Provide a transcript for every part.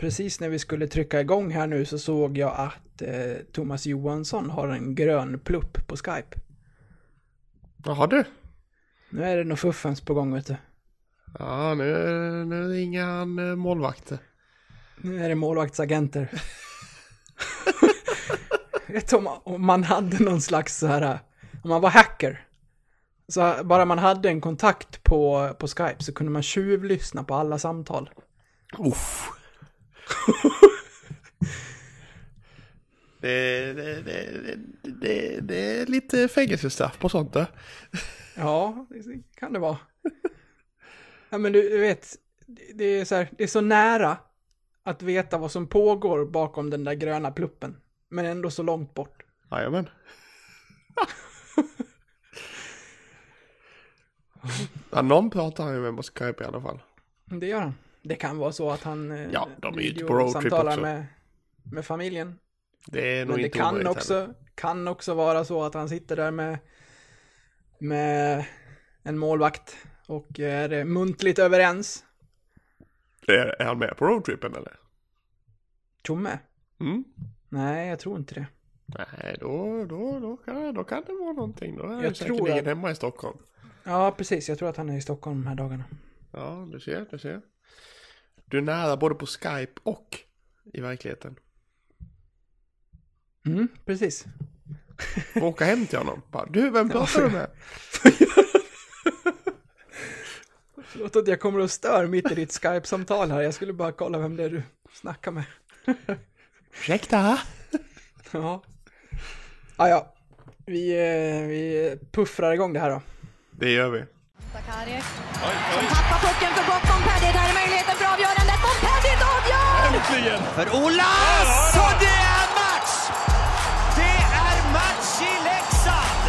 precis när vi skulle trycka igång här nu så såg jag att eh, Thomas Johansson har en grön plupp på Skype. Jaha du. Nu är det nog fuffens på gång vet du. Ja, nu, nu ringer han eh, målvakter. Nu är det målvaktsagenter. vet om, om man hade någon slags så här, om man var hacker. Så bara man hade en kontakt på, på Skype så kunde man tjuvlyssna på alla samtal. Uff. Det, det, det, det, det, är lite fängelsestraff på sånt där. Ja, det kan det vara. Ja, men du, du vet, det är, så här, det är så nära att veta vad som pågår bakom den där gröna pluppen. Men ändå så långt bort. Jajamän. ja, någon pratar ju med på Skype i alla fall. Det gör han. Det kan vara så att han eh, Ja, de är ju på roadtrip också. med, med familjen. Det är nog Men det inte kan omöjligt också, kan också vara så att han sitter där med, med en målvakt och är muntligt överens. heller. Är, är han med på roadtrippen eller? Tjomme? Mm? Nej, jag tror inte det. Nej, då, då, då, kan, då kan det vara någonting. Då är Jag säkerligen att- hemma i Stockholm. Ja, precis. Jag tror att han är i Stockholm de här dagarna. Ja, du ser, du ser. Du är nära både på Skype och i verkligheten. Mm, precis. Får åka hem till honom. Bara, du, vem pratar du med? Förlåt att jag kommer och stör mitt i ditt Skype-samtal här. Jag skulle bara kolla vem det är du snackar med. Ursäkta? Ja. Ah, ja, vi, eh, vi puffrar igång det här då. Det gör vi. Som tappar pucken för gott. Montpellier, Äntligen! För Olas! Och det är match! Det är match i Leksand!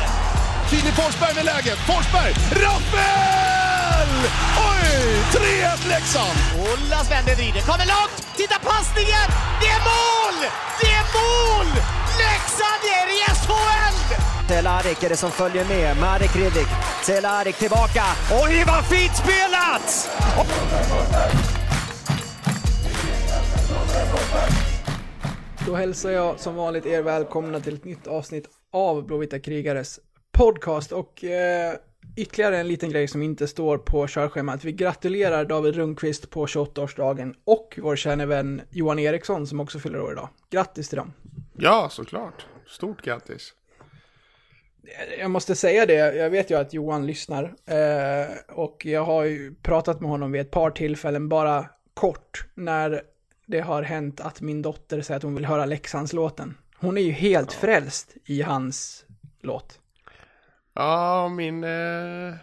Filip Forsberg med läget. Forsberg! Rappel! Oj! 3-1 Leksand! Olas vänder, vrider, kommer långt! Titta passningen! Det är mål! Det är mål! Leksand är i SHL! Cehlárik är det som följer med. Marek Hrivik. Cehlárik tillbaka. Oj, vad fint spelat! Då hälsar jag som vanligt er välkomna till ett nytt avsnitt av Blåvita krigares podcast och eh, ytterligare en liten grej som inte står på körschemat. Vi gratulerar David Rundqvist på 28-årsdagen och vår kära vän Johan Eriksson som också fyller år idag. Grattis till dem! Ja, såklart. Stort grattis. Jag måste säga det, jag vet ju att Johan lyssnar eh, och jag har ju pratat med honom vid ett par tillfällen, bara kort, när det har hänt att min dotter säger att hon vill höra Leksandslåten. Hon är ju helt frälst i hans låt. Ja, min... Eh,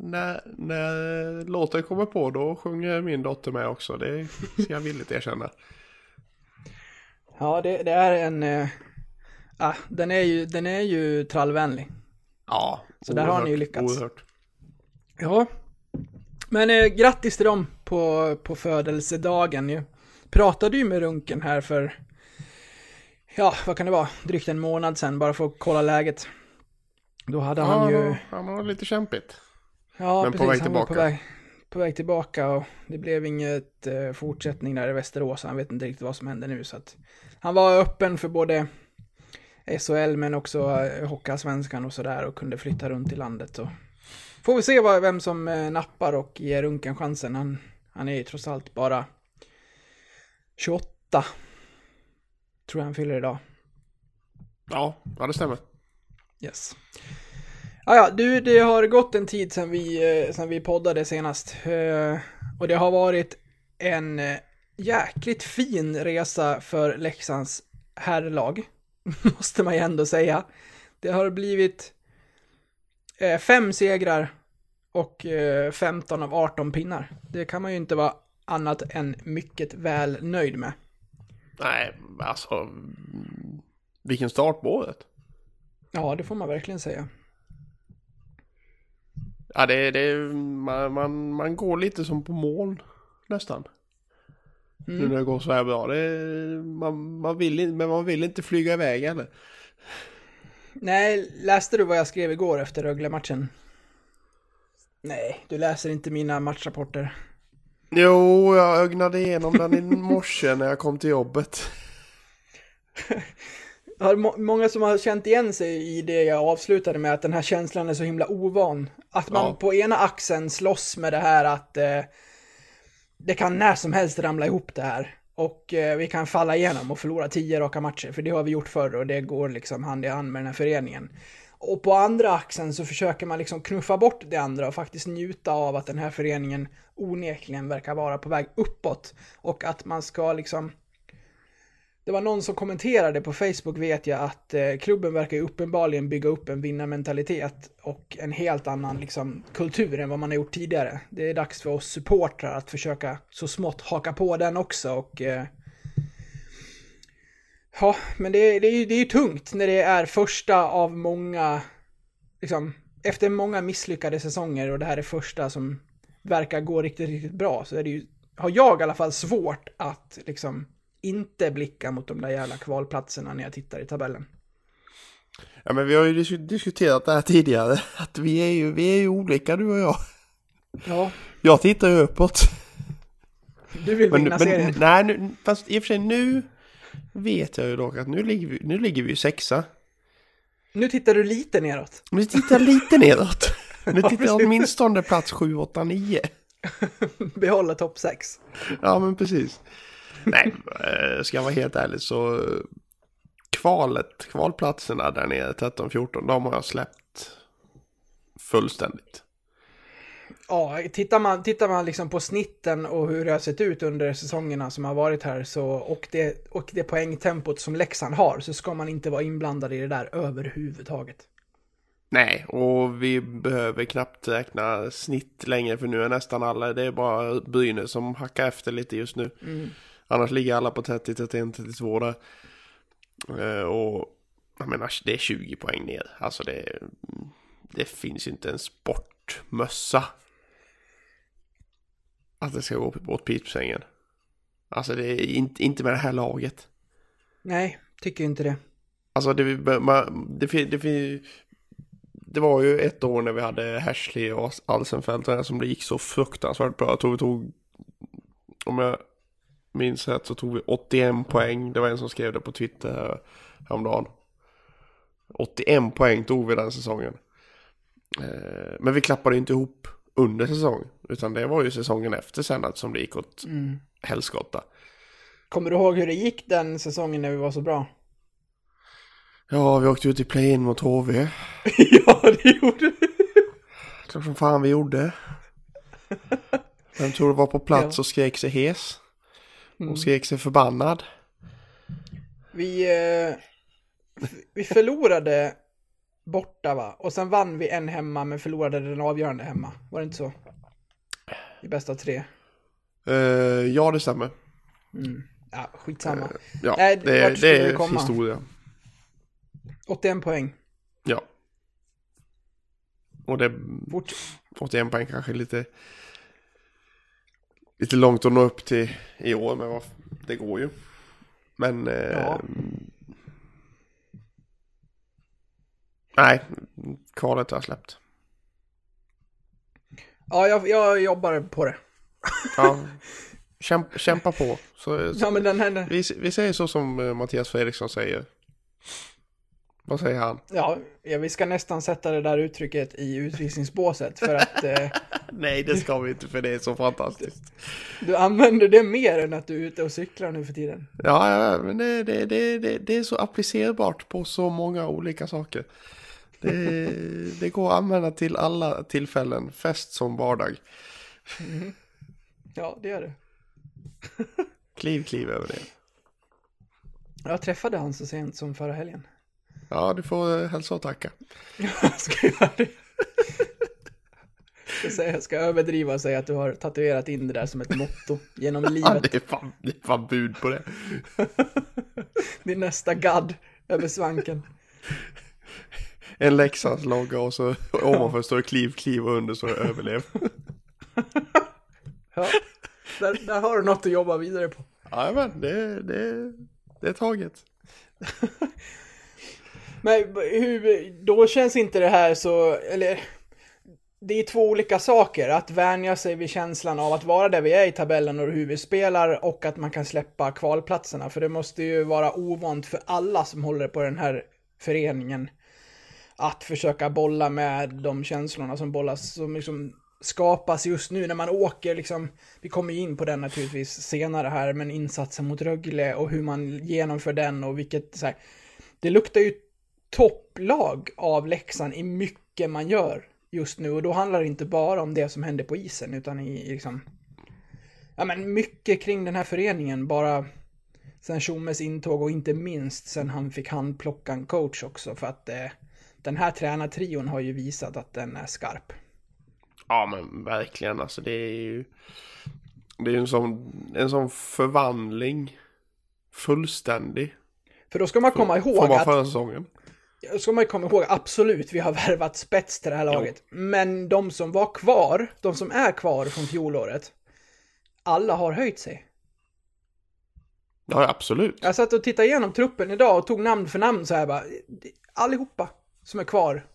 när, när låten kommer på då sjunger min dotter med också. Det ska jag villigt erkänna. Ja, det, det är en... Eh, ah, den, är ju, den är ju trallvänlig. Ja, Så där har ni ju oerhört, lyckats. Oerhört. Ja. Men eh, grattis till dem på, på födelsedagen ju. Pratade ju med Runken här för, ja, vad kan det vara, drygt en månad sedan bara för att kolla läget. Då hade han ju, Ja, han har lite kämpigt. ja men på precis, väg han var på tillbaka. väg, på väg tillbaka och det blev inget eh, fortsättning där i Västerås. Han vet inte riktigt vad som händer nu så att han var öppen för både SHL men också eh, Hockeyallsvenskan och sådär och kunde flytta runt i landet. Och får vi se vad, vem som eh, nappar och ger Runken chansen. Han, han är ju trots allt bara 28. Tror jag han fyller idag. Ja, ja det stämmer. Yes. Ah, ja, du, det har gått en tid sedan vi, eh, sedan vi poddade senast. Eh, och det har varit en eh, jäkligt fin resa för Leksands herrlag. Måste man ju ändå säga. Det har blivit fem segrar och eh, 15 av 18 pinnar. Det kan man ju inte vara annat än mycket väl nöjd med. Nej, alltså... Vilken start på året. Ja, det får man verkligen säga. Ja, det, det, man, man, man går lite som på moln nästan. Nu Mm. när det går så här bra. Det, man, man vill, men man vill inte flyga iväg heller. Nej, läste du vad jag skrev igår efter Rögle-matchen? Nej, du läser inte mina matchrapporter. Jo, jag ögnade igenom den i morse när jag kom till jobbet. Jag har må- många som har känt igen sig i det jag avslutade med, att den här känslan är så himla ovan. Att man Ja. på ena axeln slåss med det här att eh, det kan när som helst ramla ihop det här. Och eh, vi kan falla igenom och förlora tio raka matcher, för det har vi gjort förr och det går liksom hand i hand med den här föreningen. Och på andra axeln så försöker man liksom knuffa bort det andra och faktiskt njuta av att den här föreningen onekligen verkar vara på väg uppåt. Och att man ska liksom det var någon som kommenterade på Facebook vet jag att eh, klubben verkar ju uppenbarligen bygga upp en vinnarmentalitet och en helt annan liksom, kultur än vad man har gjort tidigare. Det är dags för oss supportrar att försöka så smått haka på den också och eh, Ja, men det, det, är ju, det är ju tungt när det är första av många, liksom, efter många misslyckade säsonger och det här är första som verkar gå riktigt, riktigt bra så är det ju, har jag i alla fall svårt att liksom inte blicka mot de där jävla kvalplatserna när jag tittar i tabellen. Ja, men vi har ju dis- diskuterat det här tidigare. Att vi är ju, vi är ju olika du och jag. Ja, Jag tittar ju uppåt. du vill Men, vinna men serien. nej, nu, fast i och för sig nu vet jag ju dock att nu ligger vi, nu ligger vi ju sexa. Nu tittar du lite neråt. Nu tittar jag lite neråt. Nu tittar jag åtminstone plats 7, 8, 9. Behålla topp 6. Ja, men precis. Nej, eh, ska jag vara helt ärlig så eh, kvalet, kvalplatserna där nere 13-14, de har jag släppt fullständigt. Ja, tittar man, tittar man liksom på snitten och hur det har sett ut under säsongerna som har varit här så, och, det, och det poängtempot som Leksand har så ska man inte vara inblandad i det där överhuvudtaget. Nej, och vi behöver knappt räkna snitt längre för nu är nästan alla, det är bara Brynäs som hackar efter lite just nu. Annars ligger alla på 30, 31, 32 där. Eh, Och jag menar, det är 20 poäng ner. Alltså det, det finns inte en sportmössa. Att det ska gå åt pipsängen. Alltså det är inte, inte med det här laget. Nej, tycker inte det. Alltså det, man, det, det, fin- det var ju ett år när vi hade Hashley och Alsenfelt som det gick så fruktansvärt bra. Jag tror vi tog, om jag minns rätt så tog vi 81 poäng. Det var en som skrev det på Twitter här häromdagen. 81 poäng tog vi den säsongen. Eh, Men vi klappade inte ihop under säsongen. Utan det var ju säsongen efter sen att som det gick åt helskotta. Kommer du ihåg hur det gick den säsongen när vi var så bra? Ja, vi åkte ut i play-in mot HV. ja, det gjorde vi. Klart som fan vi gjorde. Vem tror du var på plats och skrek sig hes? Och skrek sig förbannad? Vi, eh, vi förlorade borta va? Och sen vann vi en hemma men förlorade den avgörande hemma. Var det inte så? I bästa av tre. Eh, ja, det stämmer. Ja, skitsamma. Ja, Nej, det, vart det är komma? historia. 81 poäng. Ja. Och det, Fort. 81 poäng kanske är lite, lite långt att nå upp till i år, men vad, det går ju. Men... Eh, Ja. Nej, kvalet har jag släppt. Ja, jag, jag jobbar på det. Ja, kämpa, kämpa på. Så, Ja, men den här... Vi, vi säger så som eh, Mattias Fredriksson säger. Vad säger han? Ja, ja, vi ska nästan sätta det där uttrycket i utvisningsbåset för att eh, Nej, det ska vi inte för det är så fantastiskt. du använder det mer än att du är ute och cyklar nu för tiden. Ja, ja men det, det, det, det, det är så applicerbart på så många olika saker. Det, det går att använda till alla tillfällen, fest som vardag. Ja, det gör det. Kliv, kliv över det. Jag träffade han så sent som förra helgen. Ja, du får hälsa och tacka. Jag ska göra det. Jag ska, säga, jag ska överdriva och säga att du har tatuerat in det där som ett motto genom Ja, livet. det, är fan, det är fan bud på det. Din nästa gadd över svanken. En Leksands logga och så ovanför står det kliv, kliv och under så är det överlev. Ja, där, där har du något att jobba vidare på. Jajamän, det, det, det är taget. Men hur, då känns inte det här så, eller det är två olika saker. Att vänja sig vid känslan av att vara där vi är i tabellen och hur vi spelar och att man kan släppa kvalplatserna. För det måste ju vara ovant för alla som håller på den här föreningen att försöka bolla med de känslorna som bollas, som liksom skapas just nu när man åker liksom. Vi kommer ju in på den naturligtvis senare här, men insatsen mot Rögle och hur man genomför den och vilket så här, Det luktar ju topplag av Leksand i mycket man gör just nu och då handlar det inte bara om det som händer på isen utan i, i liksom Ja men mycket kring den här föreningen bara sen Tjommes intåg och inte minst sen han fick handplocka en coach också för att eh, den här tränartrion har ju visat att den är skarp. Ja men verkligen alltså det är ju Det är ju en sån, en sån förvandling Fullständig För då ska man komma ihåg bara att förra säsongen Då ska man komma ihåg, absolut, vi har värvat spets till det här laget. Men de som var kvar, de som är kvar från fjolåret, alla har höjt sig. Ja absolut Jag satt och tittade igenom truppen idag och tog namn för namn så här bara. Allihopa som är kvar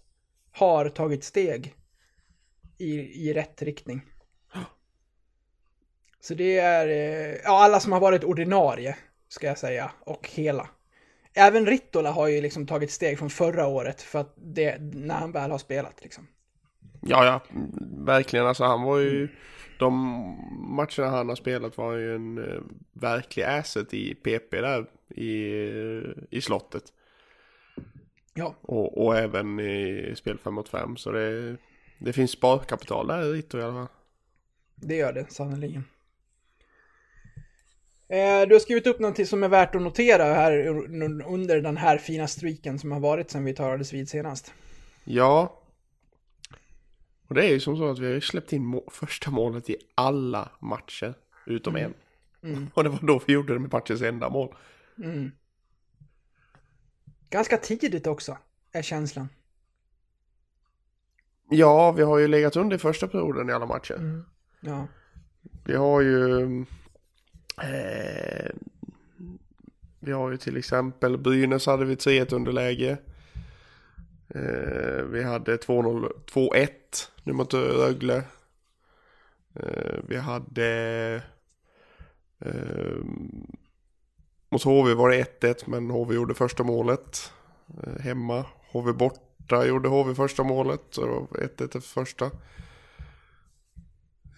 har tagit steg i, i rätt riktning. Så det är, eh, ja alla som har varit ordinarie, ska jag säga, och hela. Även Rittola har ju liksom tagit steg från förra året för att det, när han väl har spelat liksom. Ja ja Verkligen alltså han var ju De matcherna han har spelat var ju en eh, verklig asset i PP där i, i slottet Ja, och, och även i spel 5 mot 5 så det Det finns sparkapital där i Ritto i alla fall det gör det sannerligen. Eh, du har skrivit upp någonting som är värt att notera här un- under den här fina streaken som har varit sedan vi talades vid senast. Ja. Och det är ju som så att vi har ju släppt in må- första målet i alla matcher utom en. Och det var då vi gjorde det med matchens enda mål. Ganska tidigt också, är känslan. Ja, vi har ju legat under i första perioden i alla matcher. Ja. Vi har ju... Eh, vi har ju till exempel Brynäs hade vi 3-1 underläge. Eh, vi hade 2-0, 2-1 nu mot Rögle. Eh, vi hade... Eh, mot HV var det 1-1 men HV gjorde första målet. Eh, hemma. HV borta gjorde HV första målet. Så det var 1-1 efter första.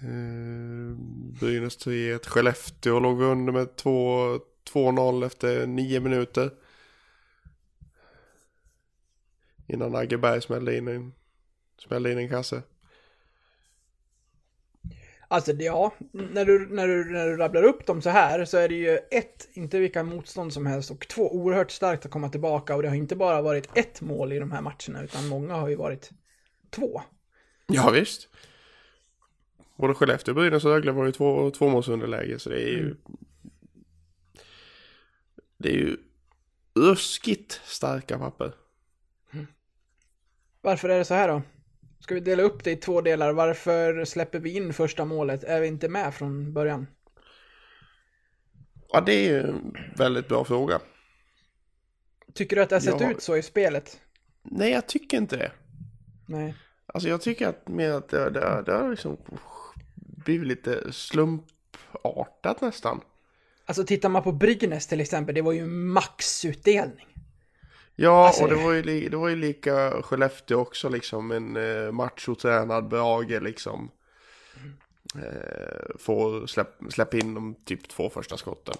Eh, Brynäs 3-1. Skellefteå låg under med 2-0 efter 9 minuter. Innan Agge Berg smällde in en, smällde in en kasse. Alltså det- ja, när du, när, du, när du rabblar upp dem så här så är det ju ett, inte vilka motstånd som helst och två, oerhört starkt att komma tillbaka och det har inte bara varit ett mål i de här matcherna utan många har ju varit två. Ja visst. Både Skellefteå, Brynäs och Rögle var ju två, tvåmålsunderläge så det är ju... Det är ju ruskigt starka papper. Varför är det så här då? Ska vi dela upp det i två delar? Varför släpper vi in första målet? Är vi inte med från början? Ja det är ju en väldigt bra fråga. Tycker du att det har sett Ja. ut så i spelet? Nej jag tycker inte det. Nej. Alltså jag tycker att mer att det, det, det har liksom blivit lite slumpartat nästan. Alltså tittar man på Brynäs till exempel, det var ju maxutdelning. Ja, Alltså- och det var, ju, det var ju lika Skellefteå också liksom. En eh, machotränad Brage liksom. Eh, får släpp, släppa in de typ två första skotten.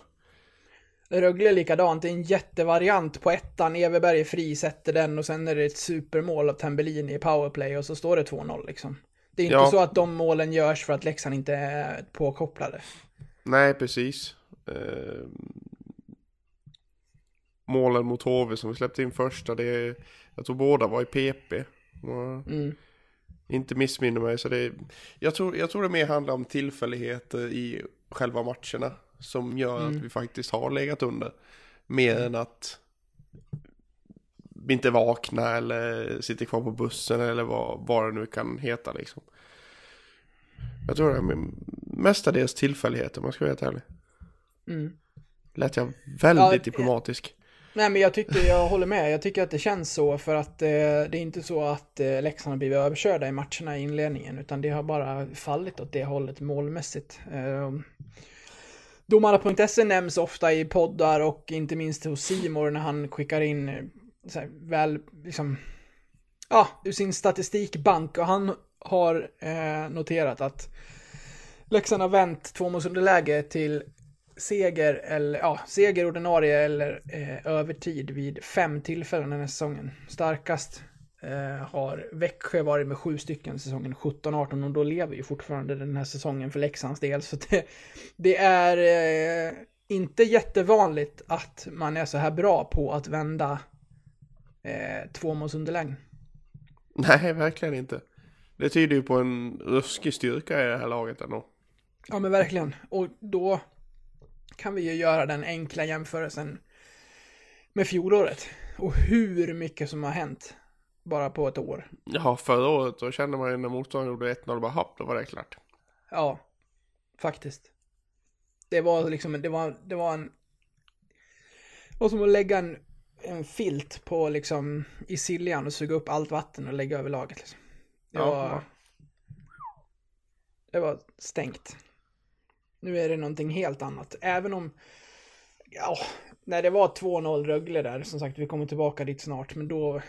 Rögle likadant, det är en jättevariant på ettan, Everberg fri, sätter den och sen är det ett supermål av Tambellini i powerplay och så står det 2-0 liksom. Det är inte Ja. så att de målen görs för att Leksand inte är påkopplade. Nej, precis. Målen mot HV som vi släppte in första, det är, jag tror båda var i PP. Mm. Inte missminner mig, så det är, jag, tror, jag tror det mer handlar om tillfälligheter i själva matcherna som gör att vi faktiskt har legat under. Mer än att vi inte vaknar eller sitter kvar på bussen eller vad, vad det nu kan heta liksom. Jag tror det är mestadels tillfälligheter om jag ska vara helt ärlig. Mm. Lät jag väldigt Ja, diplomatisk. Nej men jag tycker, jag håller med. Jag tycker att det känns så för att eh, det är inte så att eh, Leksand har blivit överkörda i matcherna i inledningen utan det har bara fallit åt det hållet målmässigt. Eh, Domara.se nämns ofta i poddar och inte minst hos Simor när han skickar in eh, så här, väl, liksom, ja, ur sin statistikbank och han har eh, noterat att Leksand har vänt tvåmålsunderläge till seger eller ja, seger ordinarie eller eh, övertid vid fem tillfällen den här säsongen. Starkast eh, har Växjö varit med sju stycken säsongen 17-18 och då lever ju fortfarande den här säsongen för Leksands del. Så det, det är eh, inte jättevanligt att man är så här bra på att vända eh, tvåmålsunderlägen. Nej, verkligen inte. Det tyder ju på en ruskig styrka i det här laget ändå. Ja men verkligen. Och då kan vi ju göra den enkla jämförelsen med fjolåret. Och hur mycket som har hänt bara på ett år. Ja, förra året då kände man ju när motståndaren gjorde 1-0 bara hopp, då var det klart. Ja, faktiskt. Det var liksom, det var, det var en... Det var som att lägga en, en filt på liksom i Siljan och suga upp allt vatten och lägga över laget. Liksom. Det Ja. var... Det var stängt. Nu är det någonting helt annat. Även om... Ja, när det var 2-0 Rögle där, som sagt, vi kommer tillbaka dit snart, men då...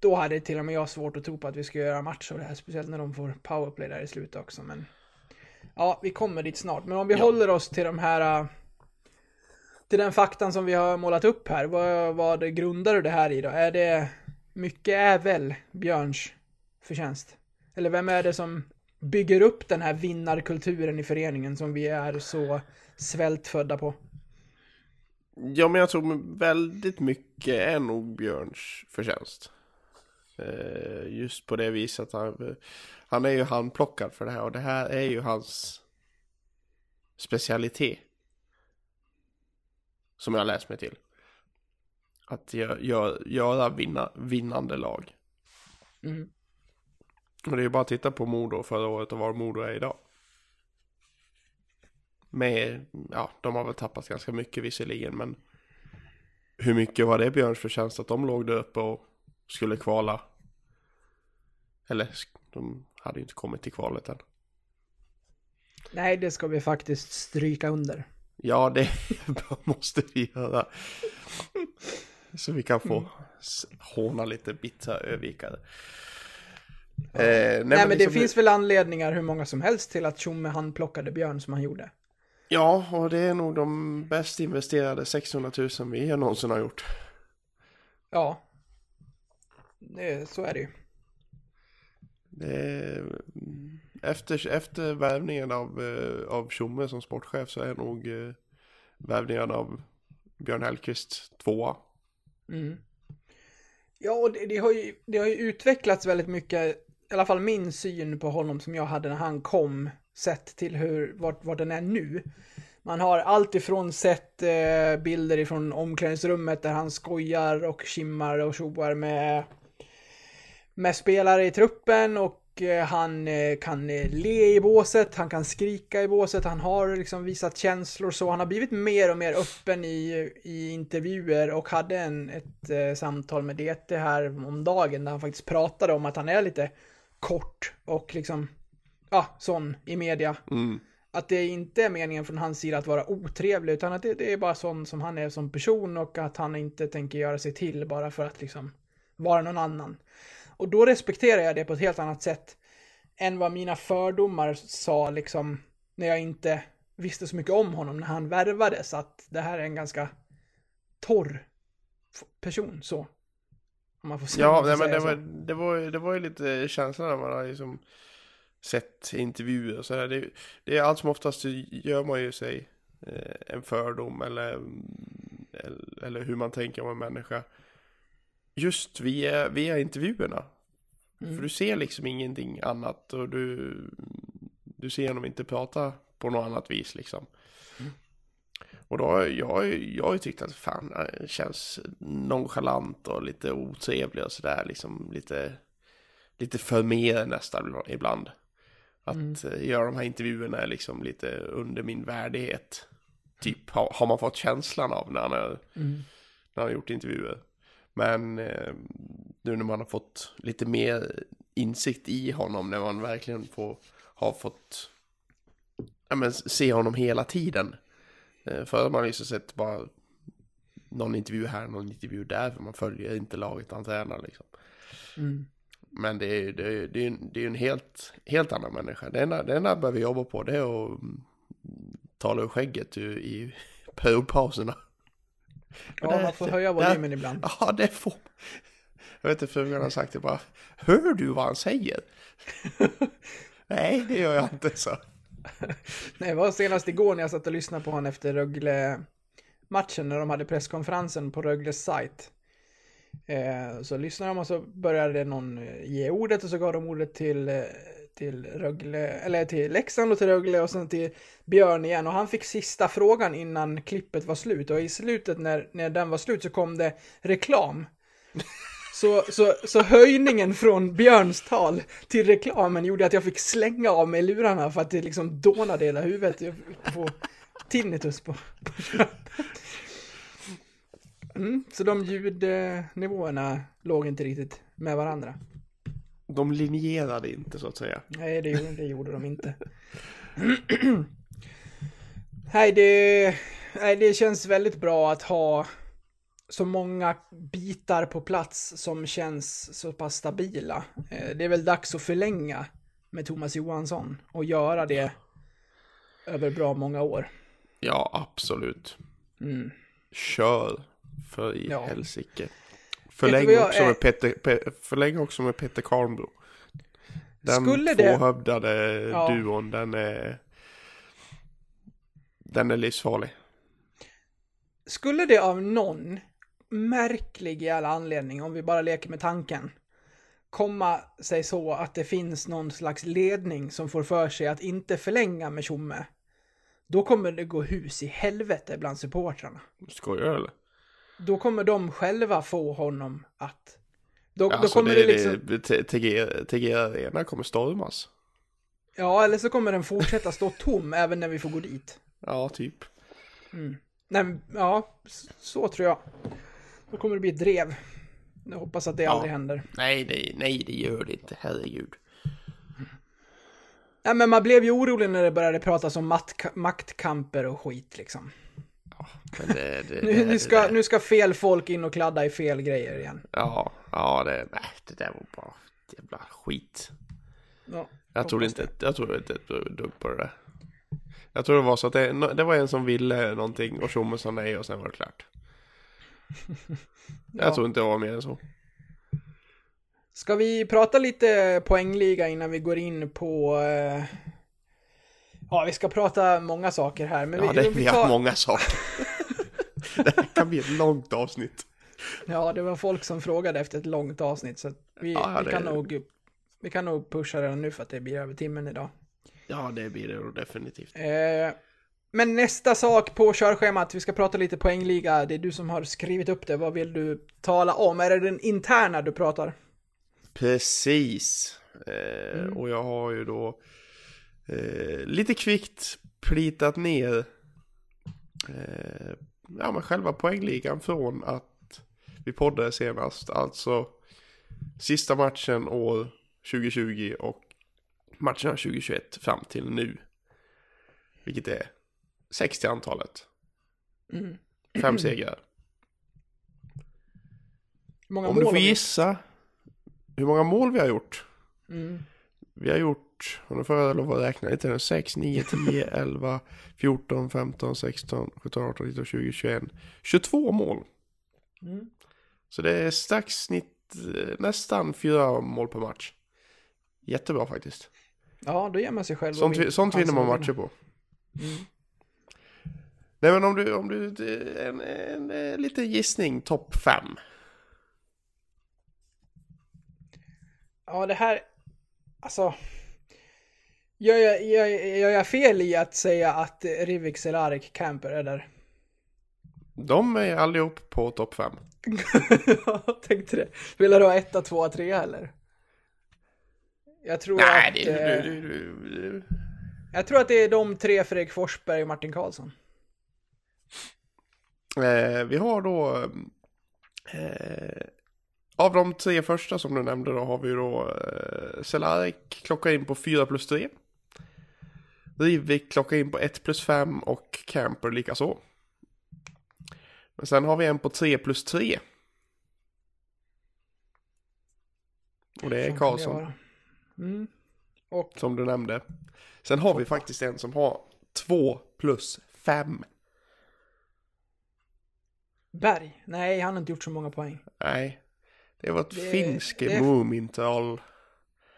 Då hade till och med jag svårt att tro på att vi ska göra match av det här, speciellt när de får powerplay där i slutet också, men... Ja, vi kommer dit snart. Men om vi håller oss till de här... äh, Till den faktan som vi har målat upp här. Vad, vad grundar du det här i då? Är det... Mycket är väl Björns förtjänst? Eller vem är det som bygger upp den här vinnarkulturen i föreningen som vi är så svältfödda på? Ja, men jag tror väldigt mycket är nog Björns förtjänst. Eh, just på det viset han, han är ju handplockad för det här och det här är ju hans specialitet. Som jag läst mig till. Att gö- gö- göra vinna, vinnande lag. Mm. Och det är ju bara att titta på Modo förra året och var Modo är idag. Med, ja, de har väl tappat ganska mycket visserligen, men hur mycket var det Björns förtjänst att de låg där uppe och skulle kvala? Eller, de hade ju inte kommit till kvalet än. Nej, det ska vi faktiskt stryka under. Ja, det måste vi göra. Så vi kan få s- håna lite bittra övikare. Eh, nej, Nej, men det liksom- finns väl anledningar hur många som helst till att Tjomme han plockade Björn som han gjorde. Ja, och det är nog de bäst investerade 600 000 vi någonsin har gjort. Ja. Det, så är det ju. Det efter, efter värvningen av, eh, av Tjomme som sportchef så är nog eh, värvningen av Björn Hellkvist tvåa. Mm. Ja, och det, det, har ju, det har ju utvecklats väldigt mycket, i alla fall min syn på honom som jag hade när han kom, sett till hur, vart, vart den är nu. Man har allt ifrån sett eh, bilder ifrån omklädningsrummet där han skojar och kimmar och tjoar med, med spelare i truppen och eh, han eh, kan eh, le i båset, han kan skrika i båset, han har liksom visat känslor så. Han har blivit mer och mer öppen i, i intervjuer och hade en, ett eh, samtal med DT här om dagen där han faktiskt pratade om att han är lite kort och liksom, ja, sån i media. Mm. Att det inte är meningen från hans sida att vara otrevlig utan att det, det är bara sån som han är som person och att han inte tänker göra sig till bara för att liksom vara någon annan. Och då respekterar jag det på ett helt annat sätt än vad mina fördomar sa liksom när jag inte visste så mycket om honom när han värvades att det här är en ganska torr person så. Om man får säga, Ja, nej, men det var, det, var, det var ju lite känslan när man har liksom sett intervjuer och sådär. Det, det är allt som oftast gör man ju sig eh, en fördom eller, eller, eller hur man tänker om en människa. Just via, via intervjuerna. Mm. För du ser liksom ingenting annat och du, du ser honom inte prata på något annat vis liksom. Mm. Och då har jag, jag har ju tyckt att fan, han känns nonchalant och lite otrevlig och sådär liksom lite, lite för mer nästan ibland. Att Mm. eh, göra de här intervjuerna är liksom lite under min värdighet. Typ har, har man fått känslan av när han är, Mm. när han har gjort intervjuer. Men eh, nu när man har fått lite mer insikt i honom, när man verkligen får, har fått ja, men, se honom hela tiden. Eh, förr har man liksom sett bara någon intervju här, någon intervju där, för man följer inte laget han tränar liksom. Mm. Men det är ju det är, det är, ju en- det är ju en helt, helt annan människa. Det enda, det enda jag behöver jobba på det är att mm, tala ur skägget i, i periodpauserna. Ja, där- man får där- höja där- volymen ibland. Ja, det får Jag vet inte, frugan har sagt det bara. Hör du vad han säger? Nej, det gör jag inte så. Nej, det var senast igår när jag satt och lyssnade på honom efter Rögle-matchen när de hade presskonferensen på Rögles sajt. Eh, så lyssnade de och så började någon eh, ge ordet och så gav de ordet till, eh, till Rögle, eller till Leksand och till Rögle och sen till Björn igen och han fick sista frågan innan klippet var slut och i slutet när, när den var slut så kom det reklam. Så, så, så höjningen från Björns tal till reklamen gjorde att jag fick slänga av mig lurarna för att det liksom dånade hela huvudet. Jag fick få tinnitus på, på. Mm, så de ljudnivåerna låg inte riktigt med varandra. De linjerade inte så att säga. Nej, det, gjorde- det gjorde de inte. nej, det, nej, det känns väldigt bra att ha så många bitar på plats som känns så pass stabila. Eh, Det är väl dags att förlänga med Thomas Johansson och göra det över bra många år. Ja, absolut. Mm. Kör för i Ja. helsike. Förläng jag också, med Peter, Pe, förläng också med Peter Karnbro. Den Skulle det- tvåhövdade Ja. duon, den är... Den är livsfarlig. Skulle det av någon märklig jävla anledning, om vi bara leker med tanken, komma sig så att det finns någon slags ledning som får för sig att inte förlänga med Tjomme, då kommer det gå hus i helvete bland supportrarna. Skojar du eller? Då kommer de själva få honom att... Då, då Alltså kommer det, det, liksom... TG TG Arena kommer stormas. Ja, eller så kommer den fortsätta stå tom även när vi får gå dit. Ja, typ. Nej, men, ja, så tror jag. Då kommer det bli ett drev. Jag hoppas att det aldrig händer. Nej, det, nej, det gör det inte. Herregud. Nej men man blev ju orolig när det började pratas om maktkamper och skit liksom. Men det, det, Nu, nu, ska, nu ska fel folk in och kladda i fel grejer igen. Ja, ja det, nej, det där var bara jävla skit. Ja, Jag tror inte, jag tror inte ett dugg på det där. Jag tror det var så att det, det var en som ville någonting och Tjomme sa nej och sen var det klart. Jag Ja. tror inte det var mer än så. Ska vi prata lite poängliga innan vi går in på... Eh... Ja, vi ska prata många saker här. Men Ja, vi, det, vi vi har många saker. det här kan bli ett långt avsnitt. Ja, det var folk som frågade efter ett långt avsnitt. Så vi, Ja, vi, det- kan nog, vi kan nog pusha redan nu för att det blir över timmen idag. Ja, det blir det definitivt. Eh, men nästa sak på körschemat, vi ska prata lite poängliga. Det är du som har skrivit upp det. Vad vill du tala om? Är det den interna du pratar? Precis. Eh, Och jag har ju då eh, lite kvickt plitat ner eh, ja, men själva poängligan från att vi poddade senast. Alltså sista matchen år 2020 och matcherna 2021 fram till nu. Vilket är 60 antalet. Mm. Fem segrar. Om du får gissa hur många mål vi har gjort. Mm. Vi har gjort, och nu får jag lov att räkna lite nu, 6, 9, 10, 11, 14, 15, 16, 17, 18, 19, 20, 21, 22 mål. Mm. Så det är strax snitt, eh, nästan fyra mål per match. Jättebra faktiskt. Ja, då ger man sig själv Sånt, sånt vinner man matcher på. Mm. Nej men om du, om du, en, en, en liten gissning, topp 5. Ja, det här... Alltså... Gör jag, gör, gör jag fel i att säga att Rivik, Cehlarik, Camper är där? De är allihop på topp 5. jag tänkte det. Vill du ha etta, tvåa, trea eller? Jag tror Nej, att... det, eh, du, du, du, du. Jag tror att det är de tre, Fredrik Forsberg och Martin Karlsson. Eh, vi har då eh, av de tre första som du nämnde då har vi då eh, Cehlarik klockar in på 4 plus 3. Rivik klockar in på 1 plus 5 och Camper likaså. Men sen har vi en på 3 plus 3. Och det är Karlsson? Mm. Och som du nämnde. Sen har vi faktiskt en som har 2 plus 5. Berg? Nej, han har inte gjort så många poäng. Nej, det var ett finske det- Mumintal.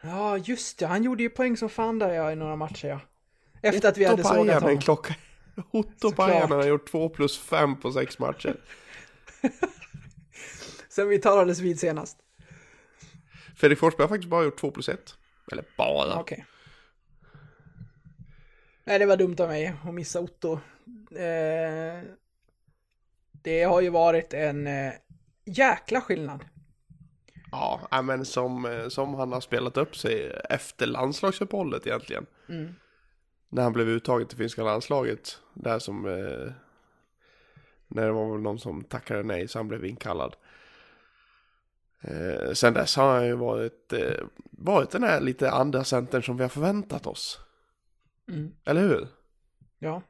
Ja, just det. Han gjorde ju poäng som fan där ja, i några matcher ja. Efter att vi hade sågat honom. klocka. Otto. Pajanen har gjort 2 plus 5 på 6 matcher. Sen vi talades vid senast. Fredrik Forsberg har faktiskt bara gjort 2 plus 1. Eller bara. Okej. Nej, det var dumt av mig att missa Otto. Eh, det har ju varit en eh, jäkla skillnad. Ja, men som, eh, som han har spelat upp sig efter landslagsuppehållet egentligen. Mm. När han blev uttagen till finska landslaget. Där som... Eh, när det var väl någon som tackade nej så han blev inkallad. Eh, sen dess har han ju varit, eh, varit den här lite andra centern som vi har förväntat oss. Mm. Eller hur? Ja.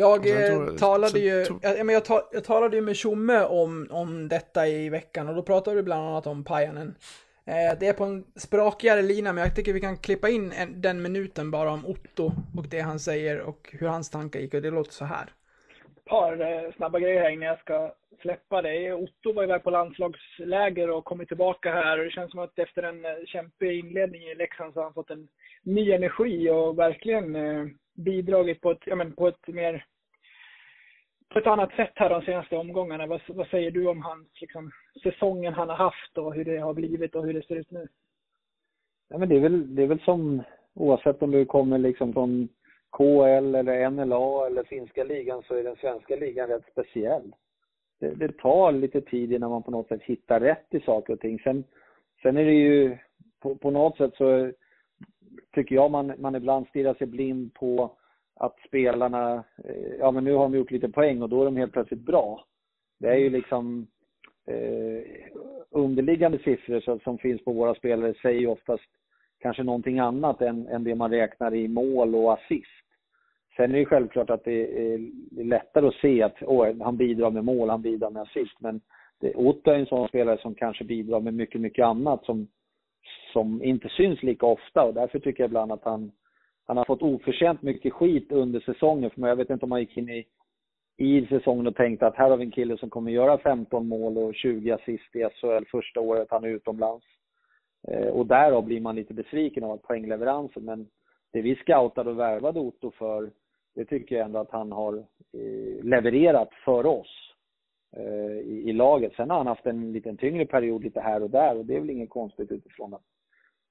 Jag Sen eh, tror jag- talade sen ju, jag, jag, men jag, ta, jag talade ju med Tjomme om, om detta i veckan och då pratade vi bland annat om Pajanen. Eh, det är på en sprakigare lina men jag tycker vi kan klippa in en, den minuten bara om Otto och det han säger och hur hans tankar gick och det låter så här. par eh, snabba grejer här innan jag ska släppa dig. Otto var iväg på landslagsläger och kommit tillbaka här och det känns som att efter en eh, kämpig inledning i Leksand så har han fått en ny energi och verkligen eh, bidragit på ett, ja, men på ett mer på ett annat sätt här de senaste omgångarna. Vad, vad säger du om hans, liksom, säsongen han har haft och hur det har blivit och hur det ser ut nu? Ja, men det, är väl, det är väl som oavsett om du kommer liksom från KL eller NLA eller finska ligan så är den svenska ligan rätt speciell. Det, det tar lite tid innan man på något sätt hittar rätt i saker och ting. Sen, sen är det ju på, på något sätt så tycker jag man, man ibland stirrar sig blind på att spelarna, eh, ja men nu har de gjort lite poäng och då är de helt plötsligt bra. Det är ju liksom eh, underliggande siffror så, som finns på våra spelare säger ju oftast kanske någonting annat än, än det man räknar i mål och assist. Sen är det självklart att det är, lättare att se att åh, han bidrar med mål, han bidrar med assist. Men det, Otto är en sån spelare som kanske bidrar med mycket, mycket annat som, som inte syns lika ofta och därför tycker jag ibland att han, han har fått oförtjänt mycket skit under säsongen. För jag vet inte om han gick in i, i säsongen och tänkte att här har vi en kille som kommer göra 15 mål och 20 assist i SHL första året han är utomlands. Eh, och därav blir man lite besviken av poängleveransen. Men det vi scoutade och värvade Otto för, det tycker jag ändå att han har eh, levererat för oss i, i laget. Sen har han haft en liten tyngre period lite här och där och det är väl inget konstigt utifrån att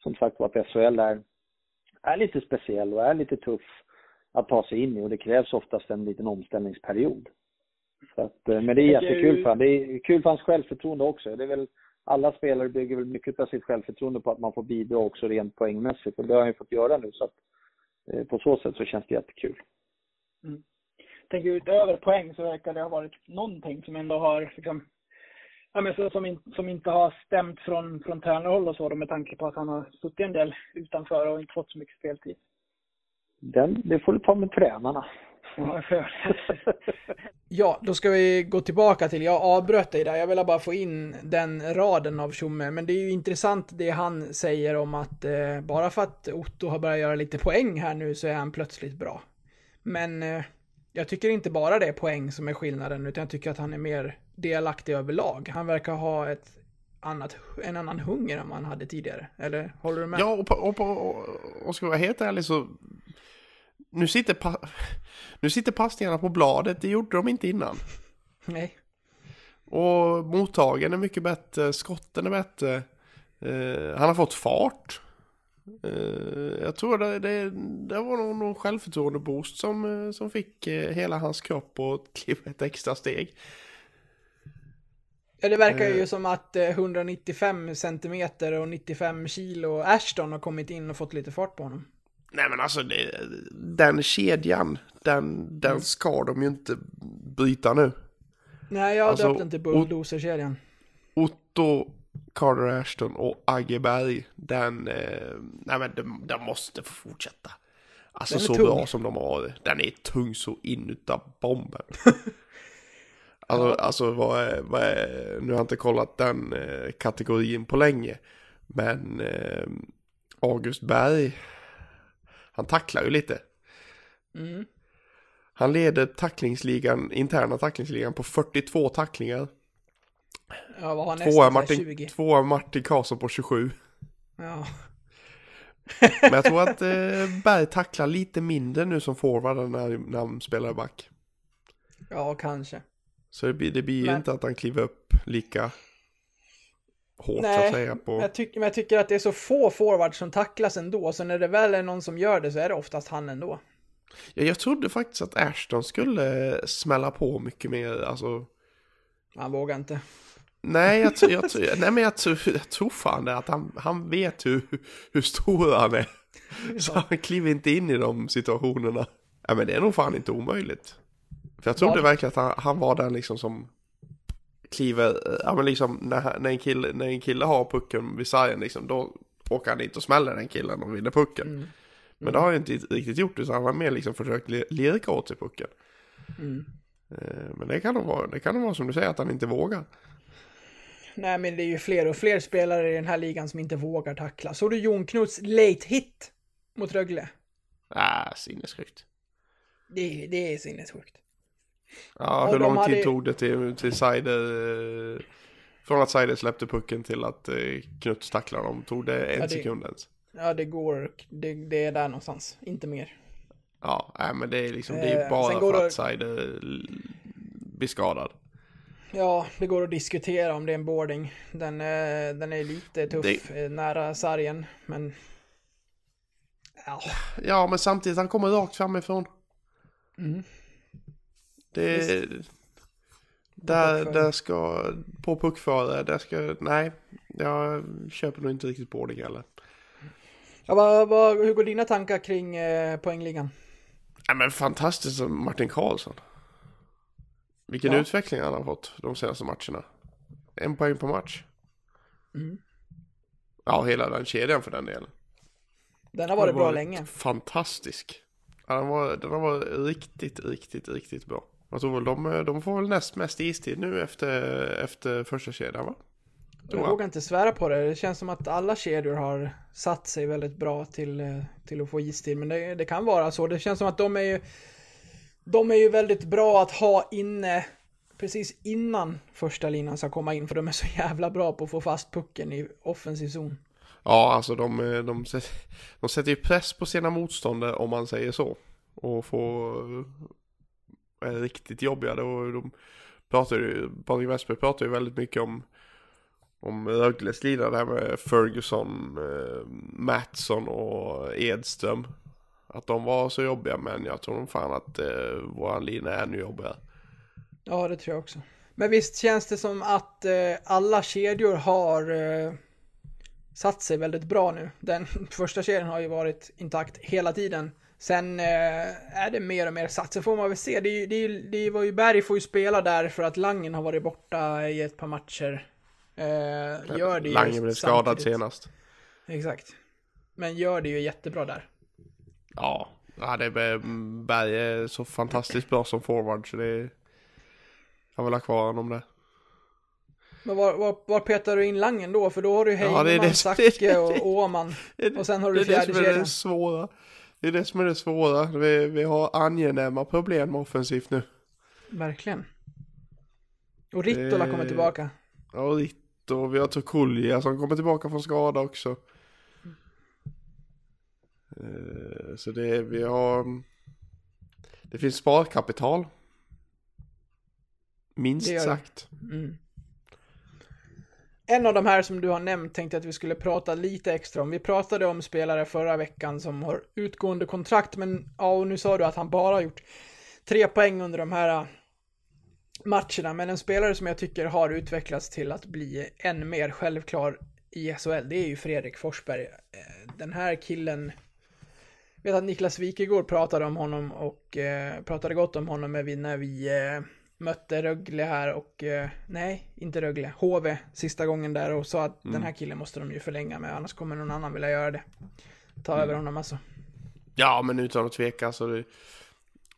som sagt var att SHL är, är lite speciell och är lite tuff att ta sig in i och det krävs oftast en liten omställningsperiod. Så att, eh, men det är jättekul för honom. Det är kul för hans självförtroende också. Det är väl, alla spelare bygger väl mycket av sitt självförtroende på att man får bidra också rent poängmässigt och det har han ju fått göra nu så att eh, på så sätt så känns det jättekul. Tänker utöver poäng så verkar det ha varit någonting som ändå har liksom, ja, men så, som, in, som inte har stämt från, från tränarhåll och så då, med tanke på att han har suttit en del utanför och inte fått så mycket speltid. Den, det får du ta med tränarna. Ja, då ska vi gå tillbaka till, jag avbröt dig där, jag ville bara få in den raden av Tjomme, men det är ju intressant det han säger om att eh, bara för att Otto har börjat göra lite poäng här nu så är han plötsligt bra. Men eh, jag tycker inte bara det är poäng som är skillnaden, utan jag tycker att han är mer delaktig överlag. Han verkar ha ett annat, en annan hunger än man hade tidigare, eller håller du med? Ja, och, på, och, på, och, och ska jag vara helt ärlig så... Nu sitter, pa, nu sitter passningarna på bladet, det gjorde de inte innan. Nej. Och mottagen är mycket bättre, skotten är bättre. Eh, han har fått fart. Eh, jag tror det, det, det var nog någon självförtroende-boost som, eh, som fick eh, hela hans kropp att kliva ett extra steg. Ja, det verkar ju som att eh, 195 centimeter och 95 kilo Ashton har kommit in och fått lite fart på honom. Nej men alltså det, den kedjan, den, den ska de ju inte bryta nu. Nej, jag har Alltså, döpt den till Bulldozer-kedjan. Otto, Carter Ashton och Agge Berg, den, eh, nej men den, den måste få fortsätta. Alltså så tung. bra som de har det. Den är tung så in utav bomben. alltså, alltså vad är, vad är, nu har jag inte kollat den eh, kategorin på länge. Men eh, August Berg, han tacklar ju lite. Mm. Han leder tacklingsligan, interna tacklingsligan på 42 tacklingar. Ja, vad har Tvåa nästan? Martin, 20? tvåa Martin Karlsson på 27. Ja. Men jag tror att eh, Berg tacklar lite mindre nu som forward när, när han spelar back. ja, kanske. Så det blir, det blir Men- inte att han kliver upp lika hårt så Nej, att säga på... Jag, tycker, men jag tycker att det är så få forwards som tacklas ändå, så när det väl är någon som gör det så är det oftast han ändå. Ja, jag trodde faktiskt att Ashton skulle eh, smälla på mycket mer, alltså... Han vågar inte. Nej, jag, tror- jag, tror- nej men jag, tror- jag tror fan det att han, han vet hur, hur stor han är. Så han kliver inte in i de situationerna. Ja men det är nog fan inte omöjligt. För jag trodde Vad? verkligen att han, han var den liksom som kliver, ja men liksom när, när, en, kille, när en kille har pucken vid sargen liksom, då åker han dit och smäller den killen och vinner pucken. Mm. Men det har han inte riktigt gjort, utan han har mer liksom försökt lirka åt sig pucken. Mm. Eh, Men det kan nog vara, det kan nog vara som du säger, att han inte vågar. Nej, men det är ju fler och fler spelare i den här ligan som inte vågar tackla. Såg du Jon Knuts late hit mot Rögle? Ah, sinnessjukt. Det, det är sinnessjukt. Ja, Och hur lång hade- tid tog det till, till Seider, eh, från att Seider släppte pucken till att eh, Knuts tacklade dem? Tog det en Ja, det- sekund ens? Ja, det går. Det, det är där någonstans. Inte mer. Ja, nej, men det är liksom, det är Eh, bara går för det- att Seider l- blir skadad. Ja, det går att diskutera om det är en boarding. Den, är- den är lite tuff eh, nära sargen, men... Ja, Ja, men samtidigt, han kommer rakt framifrån. Mm. Det... Där, där ska, på puckföre, där ska, nej, jag köper nog inte riktigt det heller. ja vad, vad, hur går dina tankar kring eh, poängligan? Ja, men fantastiskt Martin Karlsson. Vilken Ja. utveckling han har fått de senaste matcherna. En poäng på match. Mm. Ja, hela den kedjan för den delen. Den har varit Den bra länge. Fantastisk. Ja, den, var, den har varit riktigt, riktigt, riktigt bra. Jag tror väl de, de får väl näst mest istid nu efter, efter första kedjan va? Jag. vågar inte svära på det. Det känns som att alla kedjor har satt sig väldigt bra till, eh, till att få istid. Men det, det kan vara så. Det känns som att de är ju... De är ju väldigt bra att ha inne precis innan första linan ska komma in. För de är så jävla bra på att få fast pucken i offensiv zon. Ja, alltså de, eh, de, de, sätter, ju press på sina motståndare om man säger så. Och får eh, är riktigt jobbiga. Då, de pratar ju, Patrik Westberg pratar ju väldigt mycket om om Rögles Det där med Ferguson, eh, Mattsson och Edström. Att de var så jobbiga men jag tror nog fan att eh, våran lina är ännu jobbigare. Ja, det tror jag också. Men visst känns det som att eh, alla kedjor har eh, satt sig väldigt bra nu. Den första kedjan har ju varit intakt hela tiden. Sen eh, är det mer och mer satt. Sen får man väl se. Det, är det, är det var ju Berg får ju spela där för att Langen har varit borta i ett par matcher. Eh, gör det ju Lange blev skadad senast. Exakt. Men gör det ju jättebra där. Ja, ja det är, Berg är så fantastiskt bra som forward så det jag vill ha kvar honom där. Men var, var, var petar du in Langen då? För då har du Ja, Heinemann, det är det det är Zacke och Åman. Och sen har du det är det som är det svåra. Det är det som är det svåra. Vi, vi har angenäma problem offensivt nu. Verkligen. Och Rittola Eh, kommer tillbaka. Ja, Ritto och vi har Tokulja som kommer tillbaka från skada också. Eh, Så det vi har... Det finns sparkapital. Minst sagt. Mm. En av de här som du har nämnt tänkte jag att vi skulle prata lite extra om. Vi pratade om spelare förra veckan som har utgående kontrakt, men ja, och nu sa du att han bara har gjort tre poäng under de här äh, matcherna. Men en spelare som jag tycker har utvecklats till att bli än mer självklar i SHL, det är ju Fredrik Forsberg. Eh, Den här killen, jag vet att Niklas Wikegård pratade om honom och eh, pratade gott om honom när vi, när vi eh, mötte Rögle här och, eh, nej, inte Rögle, HV sista gången där och sa att Mm. den här killen måste de ju förlänga med, annars kommer någon annan vilja göra det. Ta Mm. över honom alltså. Ja, men utan att tveka så du,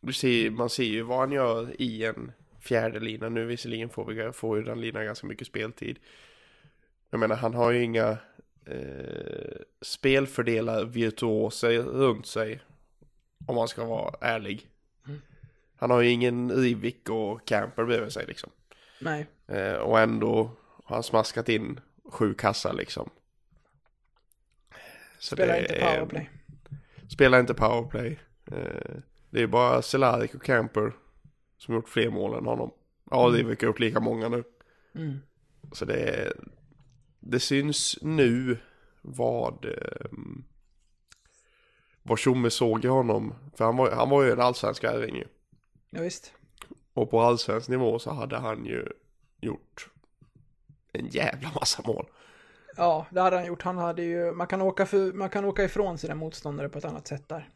du ser, man ser ju vad han gör i en fjärde lina. Nu visserligen får, vi, får ju den linan ganska mycket speltid. Jag menar, han har ju inga eh, spelfördelar virtuoser runt sig. Om man ska vara ärlig. Han har ju ingen Rivik och Camper bredvid sig liksom. Nej, Eh, och ändå har han smaskat in sju kassar liksom. Så spelar det inte powerplay. Spelar inte powerplay. Eh, det är bara Cehlárik och Camper som gjort fler mål än honom. Ja, det verkar gjort lika många nu. Mm. Så det är, det syns nu vad um, vad Tjomme såg i honom. För han var, han var ju en allsvensk ärring ju. Ja, visst. Och på allsvensk nivå så hade han ju gjort en jävla massa mål. Ja, det hade han gjort. Han hade ju, man kan åka, för, man kan åka ifrån sina motståndare på ett annat sätt där.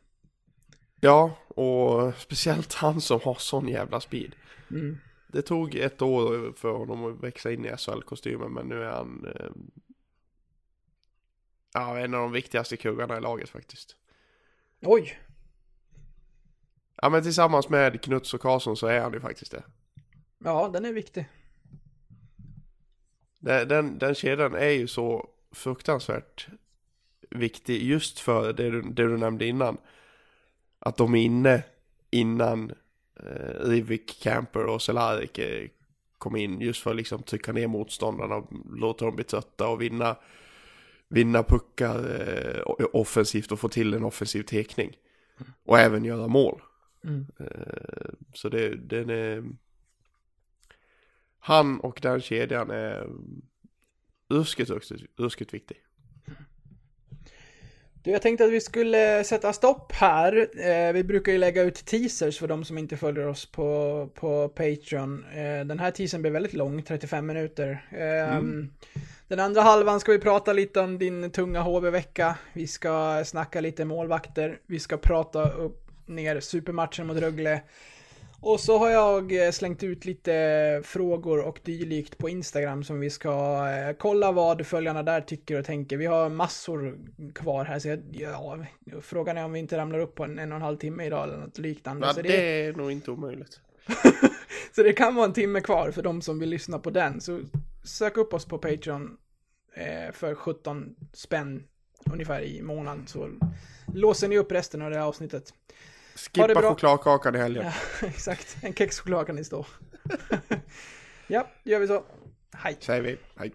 Ja, och speciellt han som har sån jävla speed. Mm. Det tog ett år för honom att växa in i SHL-kostymen men nu är han eh, ja, en av de viktigaste kuggarna i laget faktiskt. Oj! Ja men tillsammans med Knuts och Karlsson så är han ju faktiskt det. Ja, den är viktig. Den, den, den kedjan är ju så fruktansvärt viktig just för det du, det du nämnde innan. Att de är inne innan eh, Rivik, Camper och Cehlárik eh, kom in just för att liksom trycka ner motståndarna och låta dem bli trötta och vinna, vinna puckar eh, offensivt och få till en offensiv tekning. Och även göra mål. Mm. Eh, så det, den är... Han och den kedjan är ruskigt, ruskigt, ruskigt viktig. Du, jag tänkte att vi skulle sätta stopp här. Eh, vi brukar ju lägga ut teasers för de som inte följer oss på, på Patreon. Eh, den här teasern blev väldigt lång, 35 minuter. Eh, Den andra halvan ska vi prata lite om din tunga HV-vecka. Vi ska snacka lite målvakter. Vi ska prata upp ner supermatchen mot Rögle. Och så har jag eh, slängt ut lite frågor och dylikt på Instagram som vi ska eh, kolla vad följarna där tycker och tänker. Vi har massor kvar här så jag, ja, frågan är om vi inte ramlar upp på en, en och en halv timme idag eller något liknande. Ja, så, det... det, är nog inte omöjligt. så det kan vara en timme kvar för de som vill lyssna på den. Så sök upp oss på Patreon eh, för 17 spänn ungefär i månaden så låser ni upp resten av det här avsnittet. Skippa chokladkakan i helgen. Ja, exakt. En kexchoklad kan ni stå. ja, gör vi så. Hej. Säger vi. Hej.